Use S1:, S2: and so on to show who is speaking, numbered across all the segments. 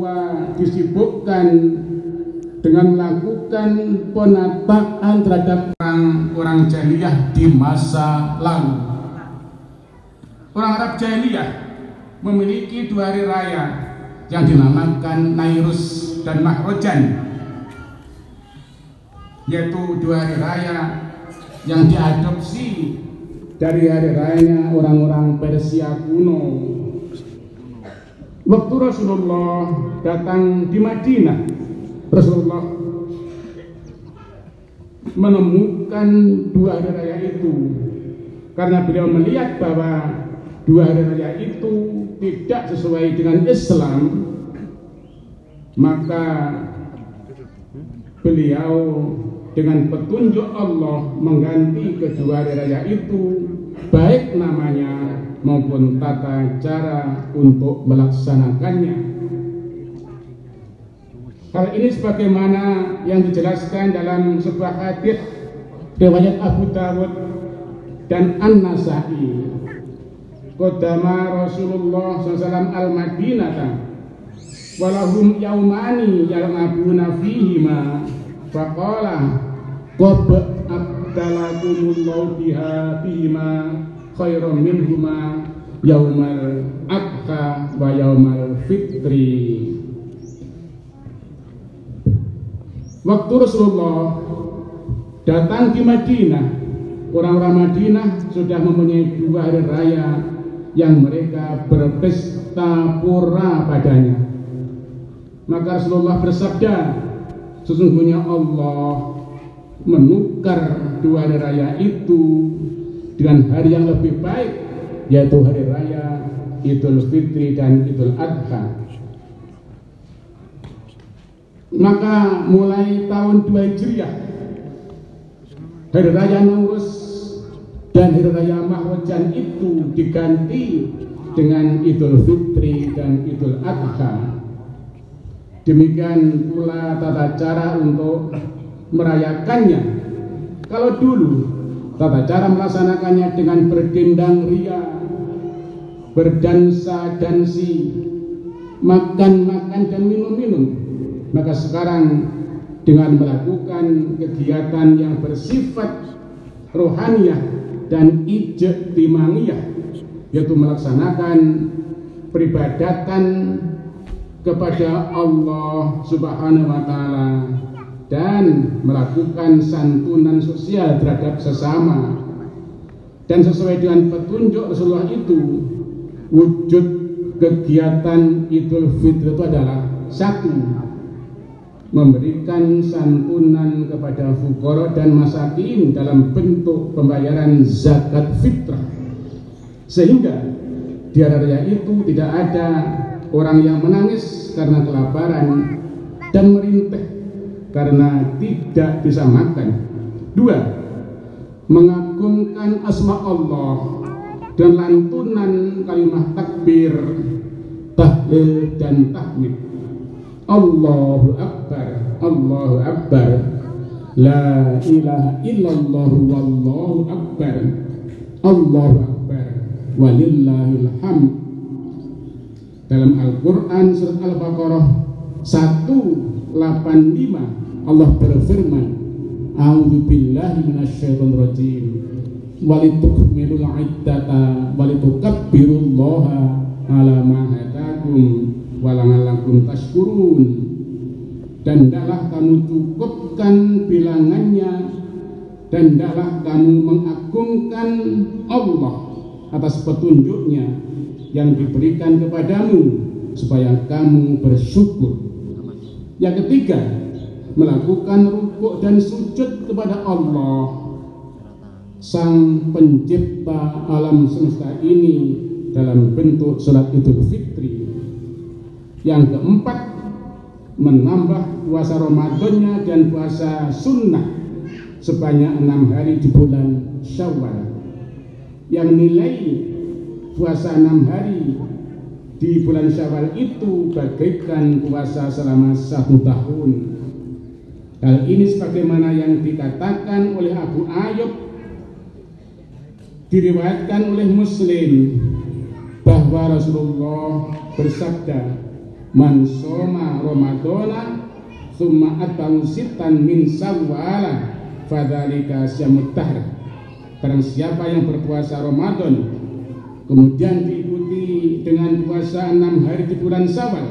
S1: tua disibukkan dengan melakukan penataan terhadap orang-orang jahiliyah di masa lalu. Orang Arab jahiliyah memiliki dua hari raya yang dinamakan Nairus dan Mahrojan yaitu dua hari raya yang diadopsi dari hari rayanya orang-orang Persia kuno. Waktu Rasulullah datang di Madinah, Rasulullah menemukan dua hari raya itu. Karena beliau melihat bahwa dua hari raya itu tidak sesuai dengan Islam maka beliau dengan petunjuk Allah mengganti kedua hari raya itu baik namanya maupun tata cara untuk melaksanakannya. Hal ini sebagaimana yang dijelaskan dalam sebuah hadis riwayat Abu Dawud dan An-Nasai. Qadama Rasulullah SAW al-Madinata walahum yaumani yalngabuna fihima faqala qad abdalakumullahu biha bihima khairan minhuma yaumal adha wa yaumal fitri. Waktu Rasulullah datang di Madinah orang-orang Madinah sudah mempunyai dua hari raya yang mereka berpesta pura padanya. Maka Rasulullah bersabda sesungguhnya Allah menukar dua hari raya itu dengan hari yang lebih baik yaitu hari raya Idul Fitri dan Idul Adha. Maka mulai tahun 2 Hijriah hari raya Nurus dan hari raya Mahwajan itu diganti dengan Idul Fitri dan Idul Adha. Demikian pula tata cara untuk merayakannya. Kalau dulu tata cara melaksanakannya dengan berdendang ria berdansa dansi makan-makan dan minum-minum. Maka sekarang dengan melakukan kegiatan yang bersifat rohaniah dan ijtimangiyah yaitu melaksanakan peribadatan kepada Allah Subhanahu wa taala dan melakukan santunan sosial terhadap sesama. Dan sesuai dengan petunjuk Rasulullah itu wujud kegiatan Idul Fitri itu adalah satu memberikan santunan kepada fukara dan masakin dalam bentuk pembayaran zakat fitrah. Sehingga di hari raya itu tidak ada orang yang menangis karena kelaparan dan merintih karena tidak bisa makan. Dua mengagungkan asma Allah dan lantunan kalimat takbir tahlil dan tahmid. Allahu Akbar Allahu Akbar. La ilaha illallah wallahu akbar. Allahu Akbar walillahil hamd. Dalam Al-Quran surat Al-Baqarah 185 Allah berfirman A'udzu billahi minasyaitonir rajim walitukmilul iddata walitukabbirullaha ala ma hadakum walangalakum tashkurun. Dan hendaklah kamu cukupkan bilangannya dan hendaklah kamu mengagungkan Allah atas petunjuknya yang diberikan kepadamu supaya kamu bersyukur yang ketiga melakukan rukuk dan sujud kepada Allah. Sang pencipta alam semesta ini dalam bentuk sholat idul fitri. Yang keempat menambah puasa Ramadannya dan puasa sunnah sebanyak enam hari di bulan Syawal. Yang nilai puasa enam hari di bulan Syawal itu bagaikan puasa selama satu tahun. Hal ini sebagaimana yang dikatakan oleh Abu Ayyub diriwayatkan oleh Muslim bahwa Rasulullah bersabda man soma ramadana thumma atau sitan min sawala fadzalika syamut tahr barang siapa yang berpuasa Ramadan kemudian diikuti dengan puasa enam hari di bulan Syawal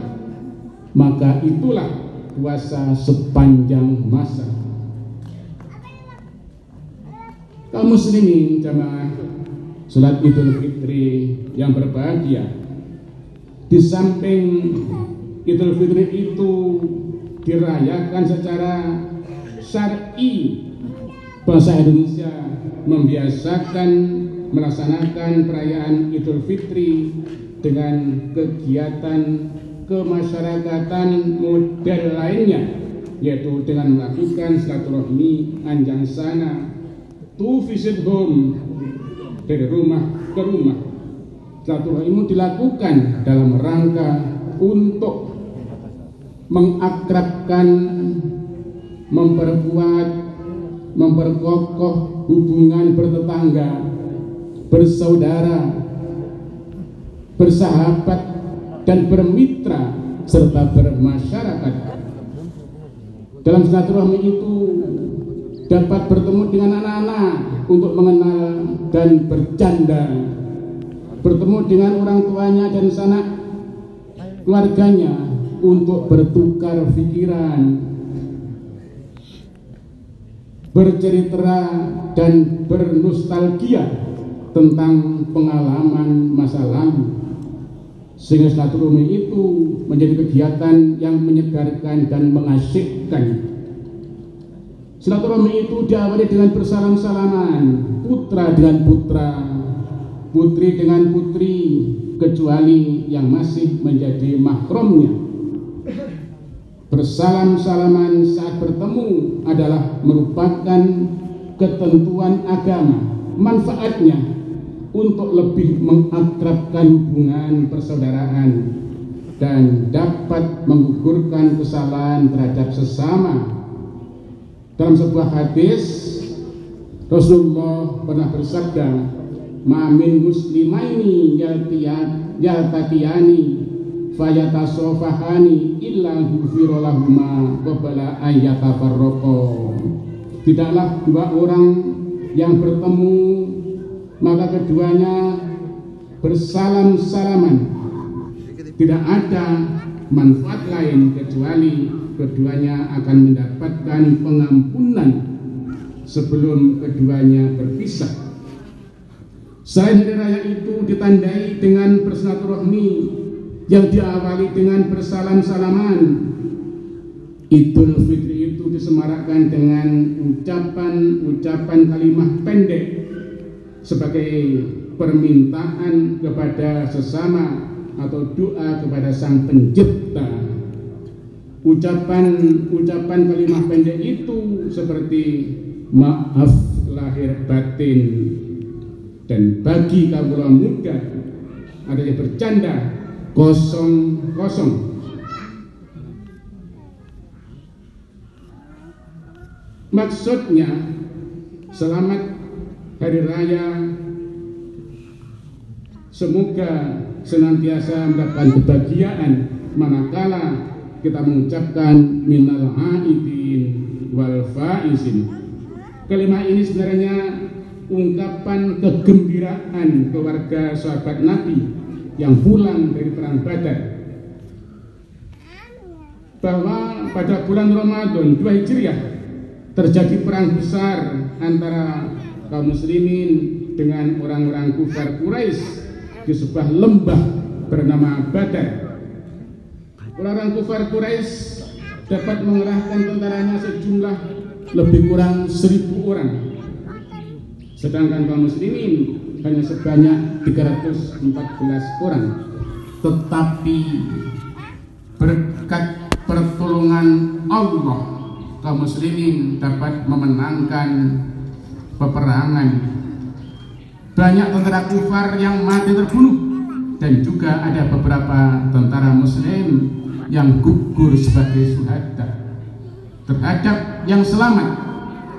S1: maka itulah puasa sepanjang masa. Kaum muslimin jamaah salat idul fitri yang berbahagia. Di samping idul fitri itu dirayakan secara syar'i. Bangsa Indonesia membiasakan melaksanakan perayaan Idul Fitri dengan kegiatan kemasyarakatan model lainnya yaitu dengan melakukan silaturahmi anjang sana to visit home dari rumah ke rumah. Silaturahmi dilakukan dalam rangka untuk mengakrabkan memperkuat memperkokoh hubungan bertetangga bersaudara bersahabat dan bermitra serta bermasyarakat. Dalam silaturahmi itu dapat bertemu dengan anak-anak untuk mengenal dan bercanda. Bertemu dengan orang tuanya dan sanak keluarganya untuk bertukar pikiran bercerita dan bernostalgia tentang pengalaman masa lalu. Sehingga silaturahmi itu menjadi kegiatan yang menyegarkan dan mengasyikkan. Silaturahmi itu diawali dengan bersalam-salaman putra dengan putra putri dengan putri kecuali yang masih menjadi mahrumnya bersalam-salaman saat bertemu adalah merupakan ketentuan agama. Manfaatnya untuk lebih mengakrabkan hubungan persaudaraan dan dapat menggugurkan kesalahan terhadap sesama. Dalam sebuah hadis Rasulullah pernah bersabda Ma'min muslimaini yaltaqiyani fayatasofahani illa ghufira lahuma qabla ayyatafarraqa tidaklah dua orang yang bertemu maka keduanya bersalam-salaman. Tidak ada manfaat lain kecuali keduanya akan mendapatkan pengampunan sebelum keduanya berpisah. Selain hari raya itu ditandai dengan bersilaturahmi yang diawali dengan bersalam-salaman. Idul Fitri itu disemarakkan dengan ucapan-ucapan kalimat pendek sebagai permintaan kepada sesama atau doa kepada Sang Pencipta. Ucapan-ucapan kalimat pendek itu seperti maaf lahir batin dan bagi kaum muda ada yang bercanda kosong kosong maksudnya selamat hari raya. Semoga senantiasa mendapatkan kebahagiaan manakala kita mengucapkan minal aidin wal faizin. Kalimat ini sebenarnya ungkapan kegembiraan keluarga sahabat Nabi yang pulang dari perang Badar. Bahwa pada bulan Ramadan 2 Hijriah terjadi perang besar antara kaum muslimin dengan orang-orang kufar Quraisy di sebuah lembah bernama Badar. Orang-orang kufar Quraisy dapat mengerahkan tentaranya sejumlah lebih kurang seribu orang sedangkan kaum muslimin hanya sebanyak 314 orang tetapi berkat pertolongan Allah kaum muslimin dapat memenangkan peperangan. Banyak tentara kufar yang mati terbunuh. Dan juga ada beberapa tentara muslim yang gugur sebagai suhada. Terhadap yang selamat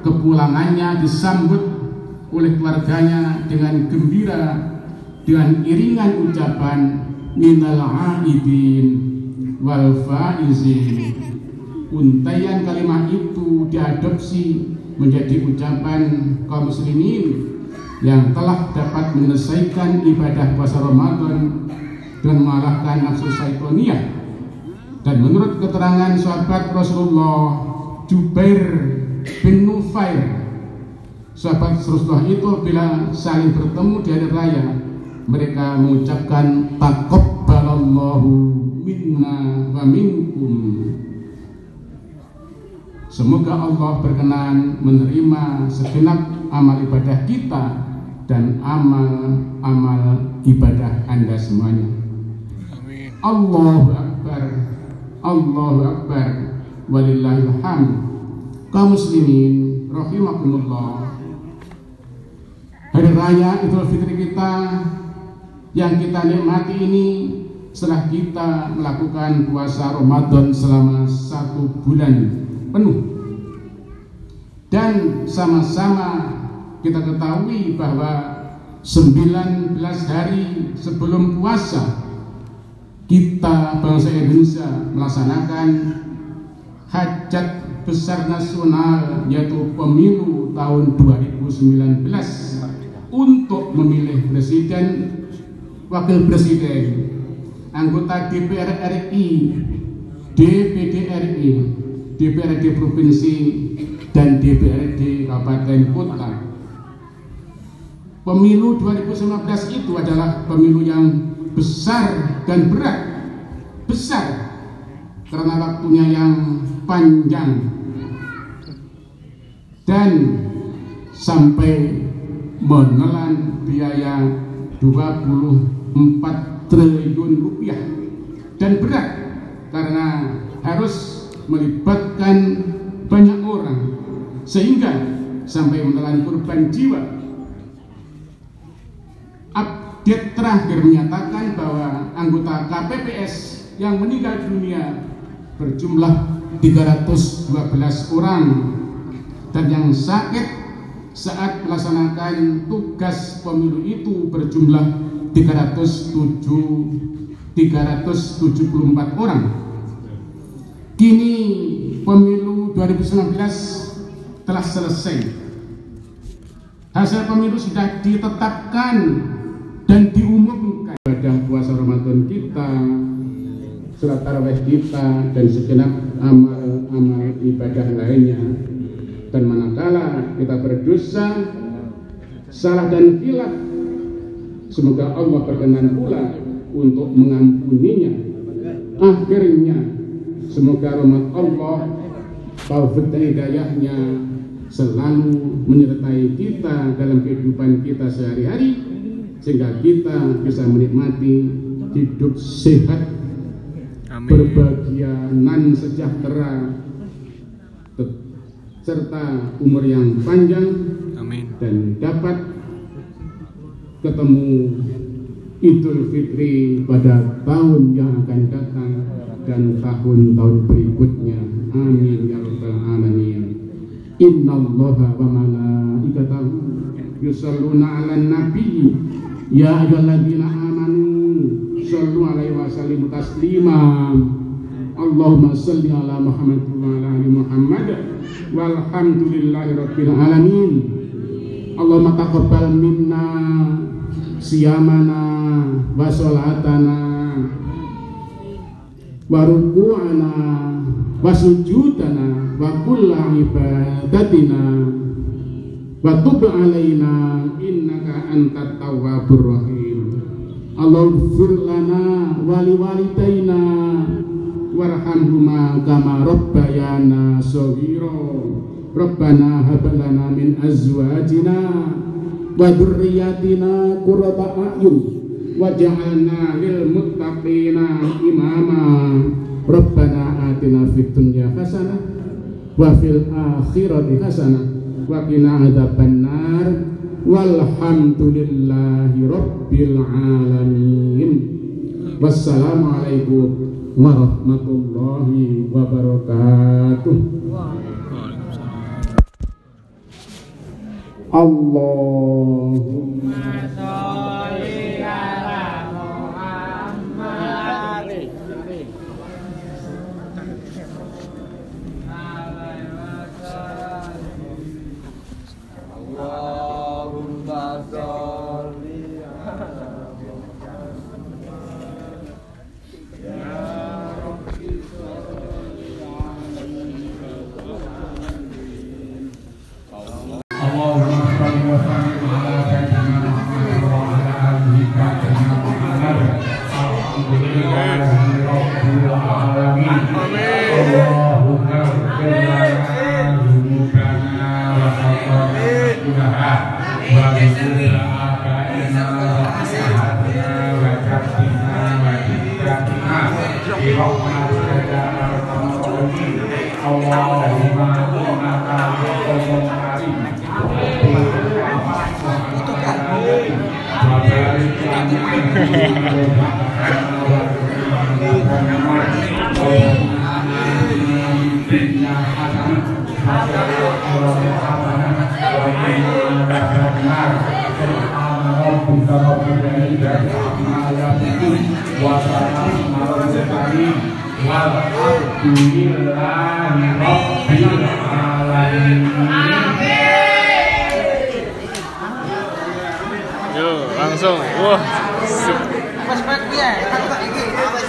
S1: kepulangannya disambut oleh keluarganya dengan gembira dengan iringan ucapan minal aidin wal faizin. Untayan kalimat itu diadopsi menjadi ucapan kaum muslimin yang telah dapat menyelesaikan ibadah puasa Ramadan dan mengalahkan nafsu syaitaniyah dan menurut keterangan sahabat Rasulullah Jubair bin Nufair sahabat Rasulullah itu bila saling bertemu di hari raya mereka mengucapkan taqabbalallahu minna wa minkum Semoga Allah berkenan menerima segenap amal ibadah kita dan amal-amal ibadah Anda semuanya. Amin. Allahu Akbar. Allahu Akbar. Walillahil hamd. Kaum muslimin rahimakumullah. Hari raya Idul Fitri kita yang kita nikmati ini setelah kita melakukan puasa Ramadan selama satu bulan penuh. Dan sama-sama kita ketahui bahwa 19 hari sebelum puasa kita bangsa Indonesia melaksanakan hajat besar nasional yaitu pemilu tahun 2019 untuk memilih presiden, wakil presiden, anggota DPR RI, DPD RI, DPRD provinsi dan DPRD kabupaten kota. Pemilu 2019 itu adalah pemilu yang besar dan berat. Besar. Karena waktunya yang panjang. Dan sampai menelan biaya 24 triliun rupiah. Dan berat. Karena harus melibatkan banyak orang sehingga sampai menelan korban jiwa update terakhir menyatakan bahwa anggota KPPS yang meninggal dunia berjumlah 312 orang dan yang sakit saat melaksanakan tugas pemilu itu berjumlah 307 374 orang. Kini pemilu 2019 telah selesai. Hasil pemilu sudah ditetapkan dan diumumkan. Pada puasa Ramadan kita surat tarawih kita dan segenap amal-amal ibadah lainnya. Dan manakala kita berdosa salah dan hilaf semoga Allah berkenan pula untuk mengampuninya. Akhirnya semoga rahmat Allah taufik dan hidayahnya selalu menyertai kita dalam kehidupan kita sehari-hari sehingga kita bisa menikmati hidup sehat Amin. berbahagia nan sejahtera serta umur yang panjang Amin. dan dapat ketemu Idul Fitri pada tahun yang akan datang dan tahun-tahun berikutnya. Amin ya rabbal alamin. Inna Allah wa malaikatahu yusalluna 'alan nabi Ya ayyuhalladzina amanu sallu alaihi wa sallimu taslima. Allahumma salli ala Muhammad wa ala ali Muhammad walhamdulillahi rabbil alamin. Allahumma taqabbal minna siyamana wa salatana wa ruku'ana wa sujudana wa kulla ibadatina wa tub alaina innaka antat tawwabur rahim. Allahumma lana wali walitaina warhamhuma kama rabbayana shaghira Rabbana hab lana min azwajina wa dzurriyyatina qurrata a'yun waj'alna lil muttaqina imama. Rabbana atina fid dunya hasanah wa fil akhirati hasanah wa qina adzabannar. Walhamdulillahi rabbil alamin. Wassalamualaikum warahmatullahi wabarakatuh. Allahumma
S2: Yo, langsung. Wah. sip.
S3: Pas pet piye? Aku tak iki, wis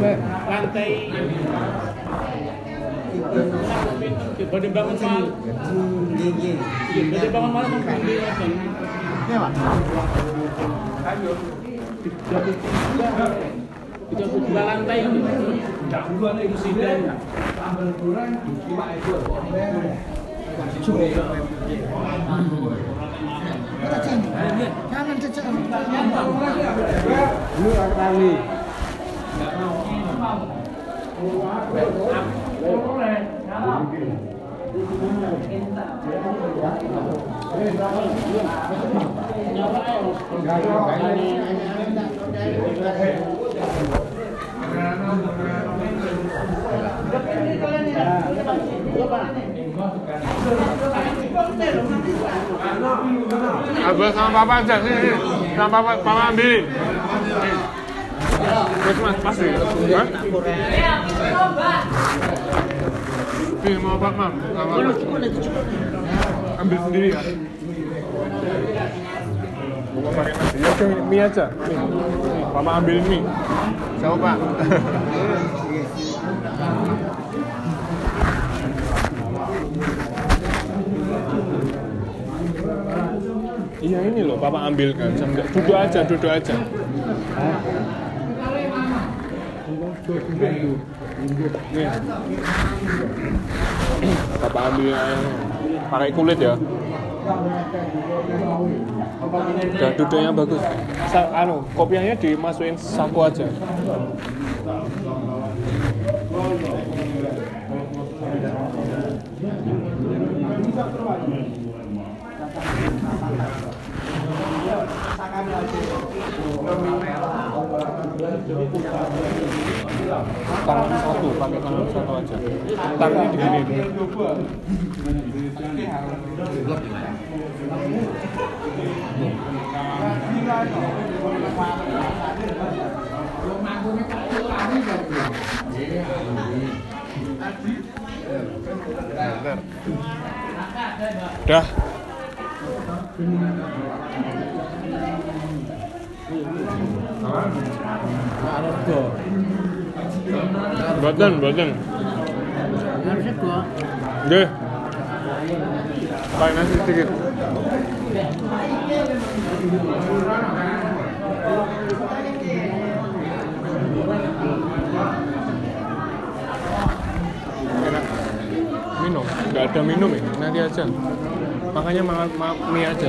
S4: lantai. Pada bangun malam. Pada bangun malam tiga puluh dua lantai tiga puluh dua musibah
S3: Jangan cecek.
S2: Abang sama papa aja sini, sini. Sama papa, papa ambil. Terus mas, pasti. Hah? Nih, mau apa, mam? Ambil sendiri ya. Mau pakai nasi? Ya, mie aja. Ambilin mie. Pak? Iya ini loh, papa ambilkan. Duduk aja, duduk aja. Papa ambil yang pakai kulit ya. Udah duduknya bagus. Sa anu, kopiahnya dimasukin saku aja. Tangan satu, pakai tangan satu aja. Tangannya digini. Dah. Badan, badan. Deh. Pakai nasi sedikit. Enak. Minum, nggak ada minum ini, nanti aja. Makanya makan ma- mie aja.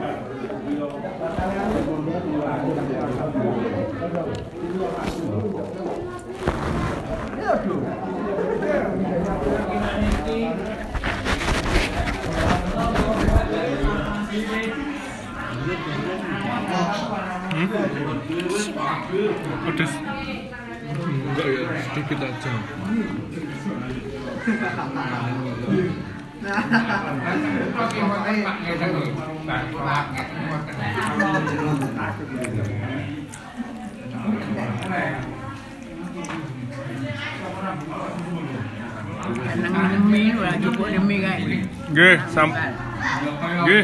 S2: Ghê, xong Ghê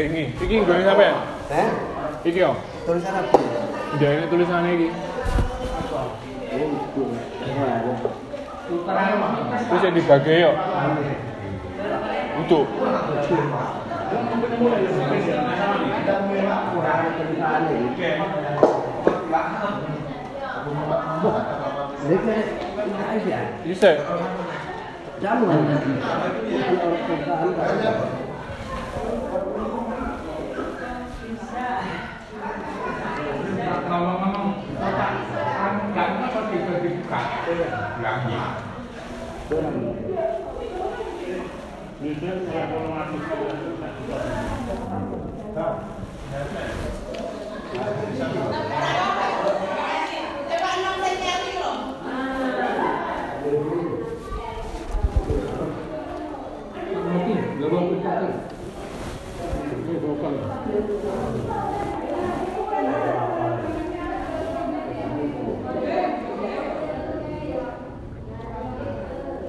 S5: ini. Iki gue sampe.
S2: Eh?
S5: Iki yo.
S2: Tulisan apa?
S5: Dia ini tulisannya iki. Terus yang dibagi yo. Untuk bisa.
S1: làm gì
S3: tôi làm như trước là công an không Thank you.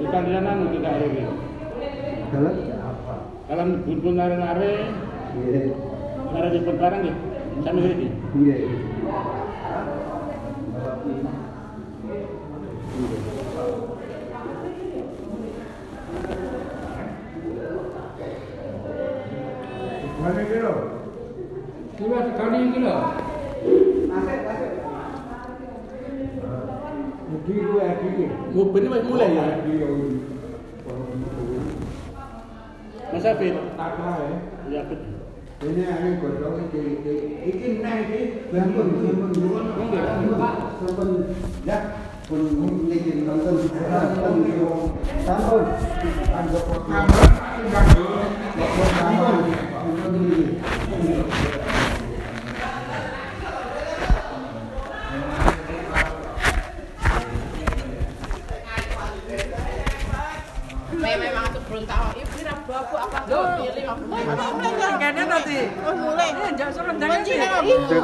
S3: Sekalian anu tidak ada gitu.
S5: Dalam
S3: Dalam buntun lare-lare,
S5: Iya.
S3: lare di perbarang ya, sampai ini.
S5: Iya. Mana kilo?
S6: Kilo sekali kilo.
S5: Mungkin dua kilo.
S3: Mobil ini masih mulai ya, Mas Afid.
S5: Taklah ya.
S3: Ya, betul.
S5: Ini ada godong iki iki iki nang iki sampun sampun dulu. Pak, sampun ya pun iki nonton sampun sampun. Ando kok
S2: memang